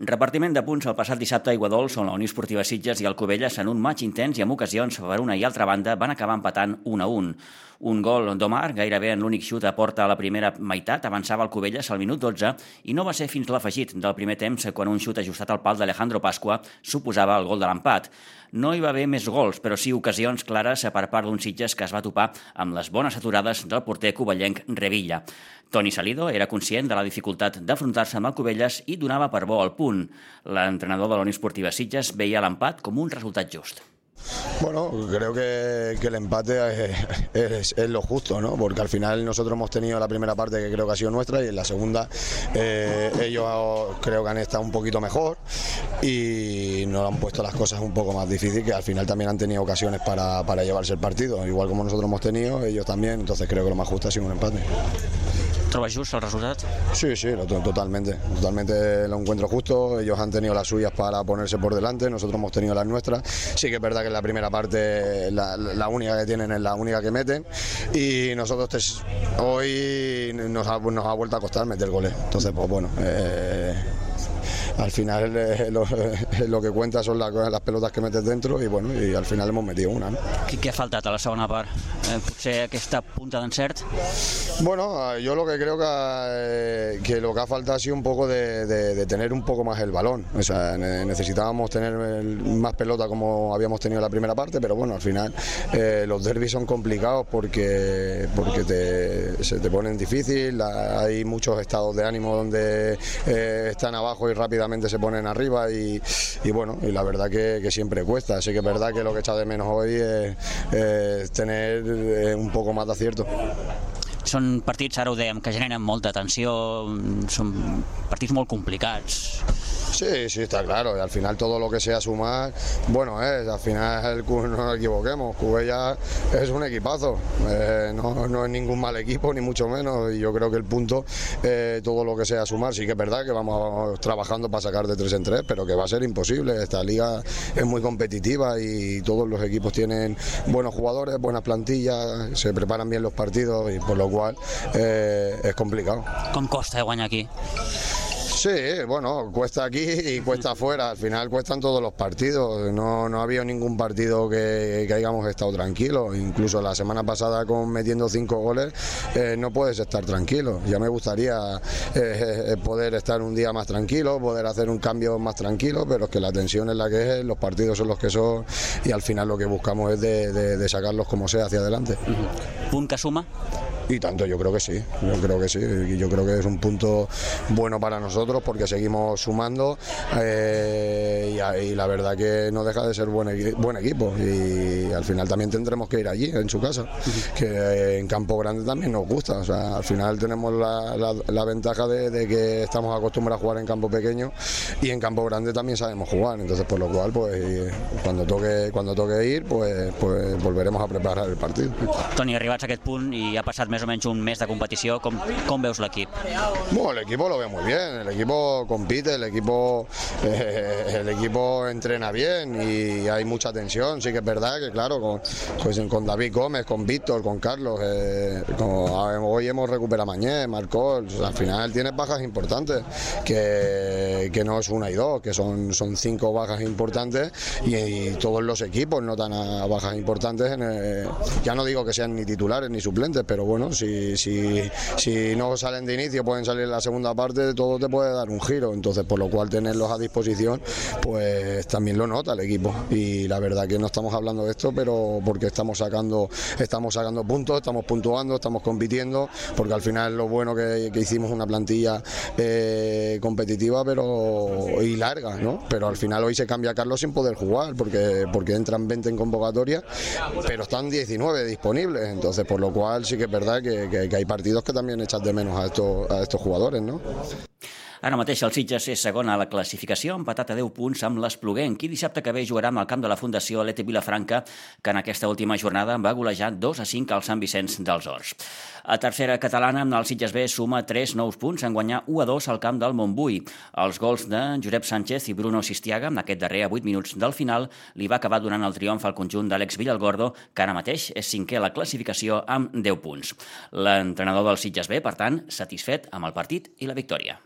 Repartiment de punts el passat dissabte a Iguadols, on la Unió Esportiva Sitges i el Covelles, en un maig intens i amb ocasions per una i altra banda, van acabar empatant 1 a 1. Un gol d'Omar, gairebé en l'únic xut a porta a la primera meitat, avançava el Covelles al minut 12 i no va ser fins l'afegit del primer temps quan un xut ajustat al pal d'Alejandro Pasqua suposava el gol de l'empat. No hi va haver més gols, però sí ocasions clares per part d'un Sitges que es va topar amb les bones aturades del porter covellenc Revilla. Toni Salido era conscient de la dificultat d'afrontar-se amb el Covelles i donava per bo el punt. L'entrenador de la Unió Esportiva Sitges veia l'empat com un resultat just. Bueno, creo que, que el empate es, es, es, lo justo, ¿no? Porque al final nosotros hemos tenido la primera parte que creo que ha sido nuestra y en la segunda eh, ellos creo que han estado un poquito mejor y nos han puesto las cosas un poco más difíciles, que al final también han tenido ocasiones para, para llevarse el partido, igual como nosotros hemos tenido, ellos también, entonces creo que lo más justo ha sido un empate. ¿Trobas just el resultat? Sí, sí, totalmente. Totalmente lo encuentro justo. Ellos han tenido las suyas para ponerse por delante, nosotros hemos tenido las nuestras. Sí que es verdad que la primera parte la, única que tienen es la única que meten y nosotros hoy nos ha, nos ha, vuelto a costar meter goles. Entonces, pues bueno. Eh, al final eh, lo, eh, lo, que cuenta son las, las pelotes que metes dentro i, bueno, i al final hemos metido una. No? Què, què ha faltat a la segona part? Eh, potser aquesta punta d'encert? Bueno, yo lo que creo que, que lo que ha faltado ha sido un poco de, de, de, tener un poco más el balón. O sea, necesitábamos tener más pelota como habíamos tenido en la primera parte, pero bueno, al final eh, los derbis son complicados porque, porque te, se te ponen difícil, hay muchos estados de ánimo donde eh, están abajo y rápidamente se ponen arriba y, y bueno, y la verdad que, que, siempre cuesta. Así que es verdad que lo que echa de menos hoy es, es tener eh, un poco más de acierto. Són partits, ara ho dèiem, que generen molta tensió, són partits molt complicats. Sí, sí, está claro. Y al final todo lo que sea sumar, bueno es. Al final no nos equivoquemos. Cubella es un equipazo. Eh, no, no, es ningún mal equipo, ni mucho menos. Y yo creo que el punto, eh, todo lo que sea sumar, sí que es verdad que vamos trabajando para sacar de tres en tres, pero que va a ser imposible. Esta liga es muy competitiva y todos los equipos tienen buenos jugadores, buenas plantillas, se preparan bien los partidos y por lo cual eh, es complicado. Com costa de guanyar aquí? Sí, bueno, cuesta aquí y cuesta afuera. Al final cuestan todos los partidos. No, no ha habido ningún partido que, que hayamos estado tranquilos. Incluso la semana pasada con metiendo cinco goles eh, no puedes estar tranquilo. Ya me gustaría eh, poder estar un día más tranquilo, poder hacer un cambio más tranquilo, pero es que la tensión es la que es, los partidos son los que son y al final lo que buscamos es de, de, de sacarlos como sea hacia adelante. ¿Punt que suma? Y tanto, yo creo que sí, yo creo que sí, yo creo que es un punto bueno para nosotros porque seguimos sumando eh, y, y, la verdad que no deja de ser buen, buen equipo y al final también tendremos que ir allí, en su casa, que en campo grande también nos gusta, o sea, al final tenemos la, la, la ventaja de, de, que estamos acostumbrados a jugar en campo pequeño y en campo grande también sabemos jugar, entonces por lo cual pues cuando toque, cuando toque ir pues, pues volveremos a preparar el partido. Toni, arribats a aquest punt i ha passat més o menys un mes de competició, com, com veus l'equip? Bueno, el equipo lo veo muy bien, el equipo compite, el equipo, eh, el equipo entrena bien y hay mucha tensión, sí que es verdad que claro, con, pues, con David Gómez, con Víctor, con Carlos, eh, con, hoy hemos recuperado Mañé, Marcó, al final tienes bajas importantes, que, que, no es una y dos, que son, son cinco bajas importantes y, y todos los equipos notan a bajas importantes, en el, ya no digo que sean ni titulares ni suplentes, pero bueno, si, si, si no salen de inicio, pueden salir en la segunda parte, todo te puede dar un giro, entonces por lo cual tenerlos a disposición, pues también lo nota el equipo. Y la verdad que no estamos hablando de esto, pero porque estamos sacando, estamos sacando puntos, estamos puntuando, estamos compitiendo, porque al final lo bueno que, que hicimos una plantilla eh, competitiva pero y larga, ¿no? Pero al final hoy se cambia Carlos sin poder jugar, porque, porque entran 20 en convocatoria, pero están 19 disponibles, entonces por lo cual sí que es verdad que, hay partidos que también echas de menos a estos, a estos jugadores, ¿no? Ara mateix el Sitges és segon a la classificació, empatat a 10 punts amb l'Espluguenc, i dissabte que ve jugarà amb el camp de la Fundació Lete Vilafranca, que en aquesta última jornada va golejar 2 a 5 al Sant Vicenç dels Horts. A tercera catalana, el Sitges B suma 3 nous punts en guanyar 1 a 2 al camp del Montbui. Els gols de Josep Sánchez i Bruno Sistiaga, aquest darrer a 8 minuts del final, li va acabar donant el triomf al conjunt d'Àlex Villalgordo, que ara mateix és cinquè a la classificació amb 10 punts. L'entrenador del Sitges B, per tant, satisfet amb el partit i la victòria.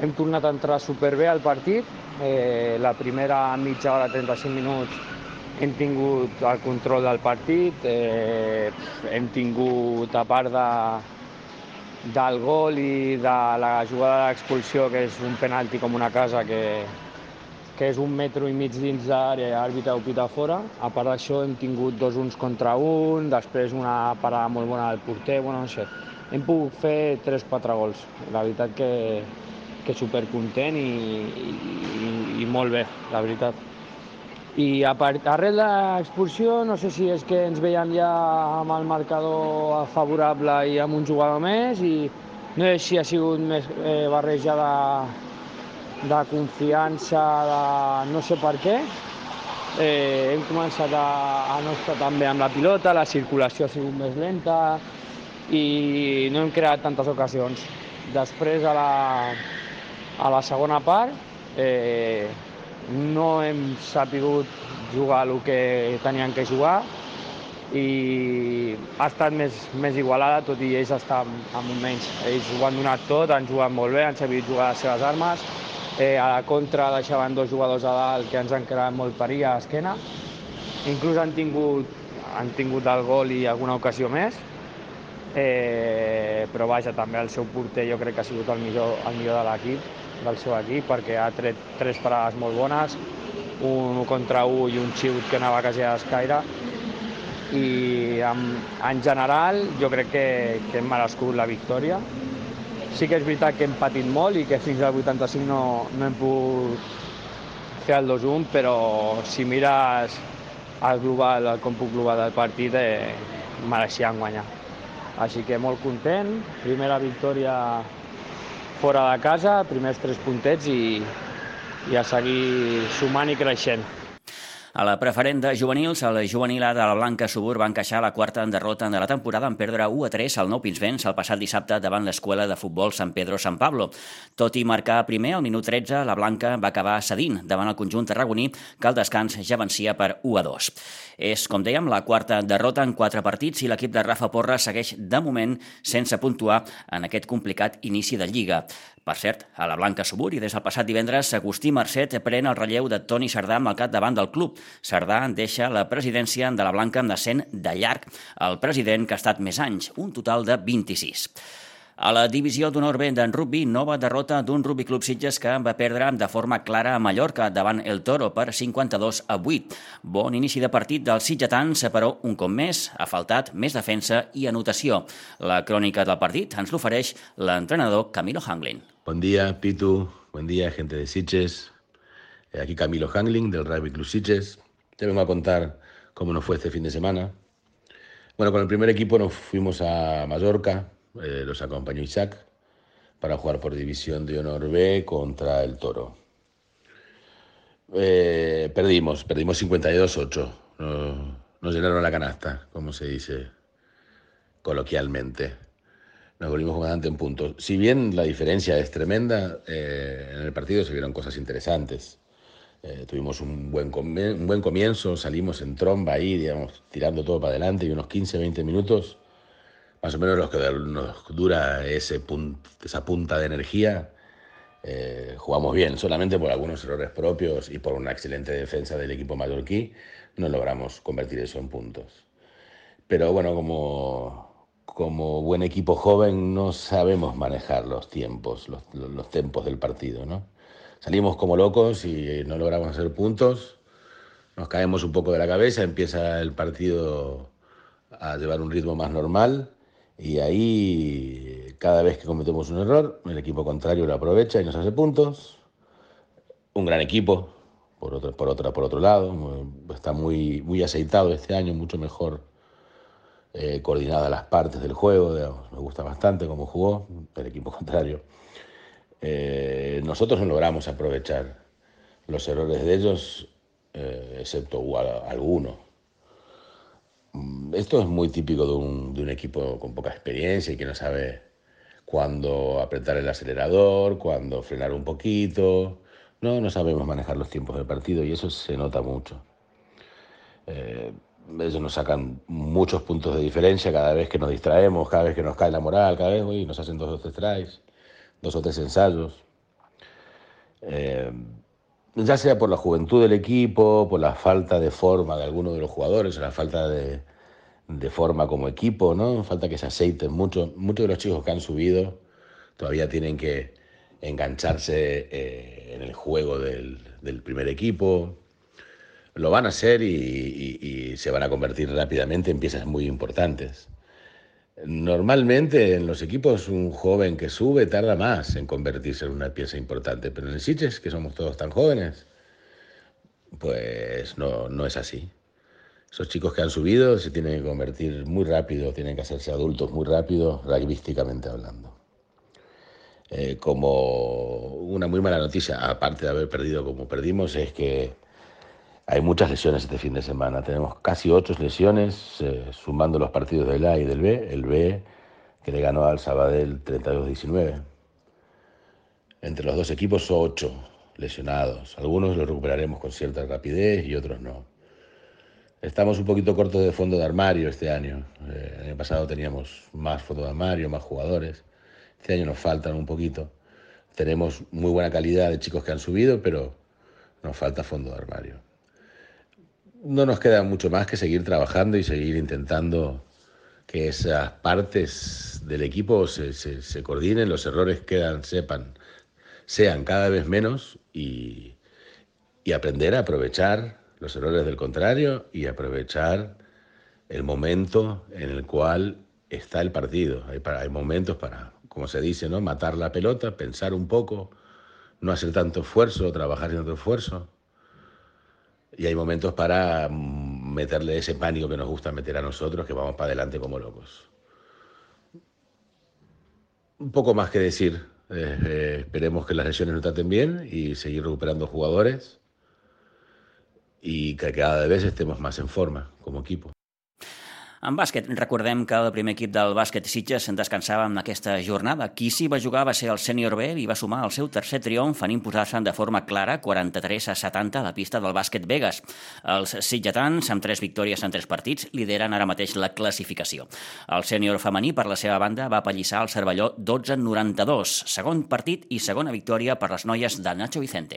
Hem tornat a entrar superbé al partit. Eh, la primera mitja hora, 35 minuts, hem tingut el control del partit, eh, hem tingut, a part de, del gol i de la jugada d'expulsió, que és un penalti com una casa, que, que és un metro i mig dins d'àrea i l'àrbitre ho pita fora. A part d'això hem tingut dos uns contra un, després una parada molt bona del porter, bueno, no sé. Hem pogut fer 3-4 gols. La veritat que, que supercontent i, i, i molt bé, la veritat. I a part, arrel de l'expulsió, no sé si és que ens veiem ja amb el marcador favorable i amb un jugador més i no sé si ha sigut més eh, barreja de, de confiança, de no sé per què. Eh, hem començat a, a no estar tan bé amb la pilota, la circulació ha sigut més lenta i no hem creat tantes ocasions. Després, a la, a la segona part, eh, no hem sapigut jugar el que tenien que jugar i ha estat més, més igualada, tot i ells estan amb un menys. Ells ho han donat tot, han jugat molt bé, han sabut jugar les seves armes. Eh, a la contra deixaven dos jugadors a dalt que ens han creat molt perill a l'esquena. Inclús han tingut, han tingut el gol i alguna ocasió més. Eh, però vaja, també el seu porter jo crec que ha sigut el millor, el millor de l'equip del seu equip perquè ha tret tres parades molt bones, un contra un i un xiut que anava quasi a l'escaire i en, en general jo crec que, que hem merescut la victòria. Sí que és veritat que hem patit molt i que fins al 85 no, no hem pogut fer el 2-1, però si mires el global, el còmput global del partit, eh, mereixien guanyar. Així que molt content, primera victòria fora de casa, primers tres puntets i, i a seguir sumant i creixent. A la preferent de juvenils, el juvenil A de la Blanca Subur va encaixar la quarta derrota de la temporada en perdre 1 a 3 al Nou Pinsbens el passat dissabte davant l'escola de futbol Sant Pedro San Pablo. Tot i marcar primer, al minut 13, la Blanca va acabar cedint davant el conjunt tarragoní, que al descans ja vencia per 1 a 2. És, com dèiem, la quarta derrota en quatre partits i l'equip de Rafa Porra segueix, de moment, sense puntuar en aquest complicat inici de Lliga. Per cert, a la Blanca Subur i des del passat divendres, Agustí Mercet pren el relleu de Toni Sardà amb el cap davant del club. Sardà deixa la presidència de la Blanca amb descent de llarg. El president que ha estat més anys, un total de 26. A la divisió d'honor B d'en rugby, nova derrota d'un Rugby Club Sitges que va perdre de forma clara a Mallorca davant el Toro per 52 a 8. Bon inici de partit dels sitgetans, però un cop més ha faltat més defensa i anotació. La crònica del partit ens l'ofereix l'entrenador Camilo Hanglin. Buen día, Pitu. Buen día, gente de Sitges. Eh, aquí Camilo Hangling del Rugby Club. Te vengo a contar cómo nos fue este fin de semana. Bueno, con el primer equipo nos fuimos a Mallorca, eh, los acompañó Isaac para jugar por División de Honor B contra el Toro. Eh, perdimos, perdimos 52-8. Nos, nos llenaron la canasta, como se dice coloquialmente. Nos volvimos bastante en puntos. Si bien la diferencia es tremenda, eh, en el partido se vieron cosas interesantes. Eh, tuvimos un buen, un buen comienzo, salimos en tromba ahí, digamos, tirando todo para adelante y unos 15, 20 minutos más o menos los que nos dura ese esa punta de energía, eh, jugamos bien, solamente por algunos errores propios y por una excelente defensa del equipo mallorquí, no logramos convertir eso en puntos. Pero bueno, como, como buen equipo joven no sabemos manejar los tiempos, los, los tempos del partido, ¿no? Salimos como locos y no logramos hacer puntos, nos caemos un poco de la cabeza, empieza el partido a llevar un ritmo más normal y ahí, cada vez que cometemos un error, el equipo contrario lo aprovecha y nos hace puntos. Un gran equipo, por otro, por otra, por otro lado, está muy, muy aceitado este año, mucho mejor eh, coordinada las partes del juego. me gusta bastante cómo jugó el equipo contrario. Eh, nosotros no logramos aprovechar los errores de ellos, eh, excepto algunos Mm, esto es muy típico de un, equipo con poca experiencia y que no sabe cuándo apretar el acelerador, cuándo frenar un poquito. No, no sabemos manejar los tiempos del partido y eso se nota mucho. Eh, ellos nos sacan muchos puntos de diferencia cada vez que nos distraemos, cada vez que nos cae la moral, cada vez nos hacen dos o tres tries, dos o tres ensayos. Eh, ya sea por la juventud del equipo, por la falta de forma de algunos de los jugadores, o la falta de, de forma como equipo, ¿no? Falta que se aceiten mucho. Muchos de los chicos que han subido todavía tienen que engancharse eh, en el juego del, del, primer equipo. Lo van a hacer y, se van a convertir rápidamente en piezas muy importantes. Normalmente en los equipos un joven que sube tarda más en convertirse en una pieza importante, pero en el Sitges, que somos todos tan jóvenes, pues no, no es así. Esos chicos que han subido se tienen que convertir muy rápido, tienen que hacerse adultos muy rápido, rugbyísticamente hablando. Eh, como una muy mala noticia, aparte de haber perdido como perdimos, es que hay muchas lesiones este fin de semana. Tenemos casi ocho lesiones, eh, sumando los partidos del A y del B. El B, que le ganó al Sabadell 32-19. Entre los dos equipos, ocho lesionados. Algunos los recuperaremos con cierta rapidez y otros no. Estamos un poquito cortos de fondo de armario este año. Eh, el año pasado teníamos más fondo de armario, más jugadores. Este año nos faltan un poquito. Tenemos muy buena calidad de chicos que han subido, pero nos falta fondo de armario. No nos queda mucho más que seguir trabajando y seguir intentando que esas partes del equipo se, coordinen, los errores quedan, sepan, sean cada vez menos y, y aprender a aprovechar los errores del contrario y aprovechar el momento en el cual está el partido. Hay, para, hay momentos para, como se dice, ¿no? matar la pelota, pensar un poco, no hacer tanto esfuerzo, trabajar sin tanto esfuerzo. Y hay momentos para meterle ese pánico que nos gusta meter a nosotros, que vamos para adelante como locos. Un poco más que decir. Eh, eh, esperemos que las lesiones no traten bien y seguir recuperando jugadores i que cada vegada estemos més en forma com a equip. En bàsquet, recordem que el primer equip del bàsquet Sitges descansava en aquesta jornada. Qui s'hi va jugar va ser el sènior B i va sumar el seu tercer triomf en imposar-se de forma clara 43 a 70 a la pista del bàsquet Vegas. Els sitgetans, amb tres victòries en tres partits, lideren ara mateix la classificació. El sènior femení, per la seva banda, va apallissar el Cervelló 12-92, segon partit i segona victòria per les noies de Nacho Vicente.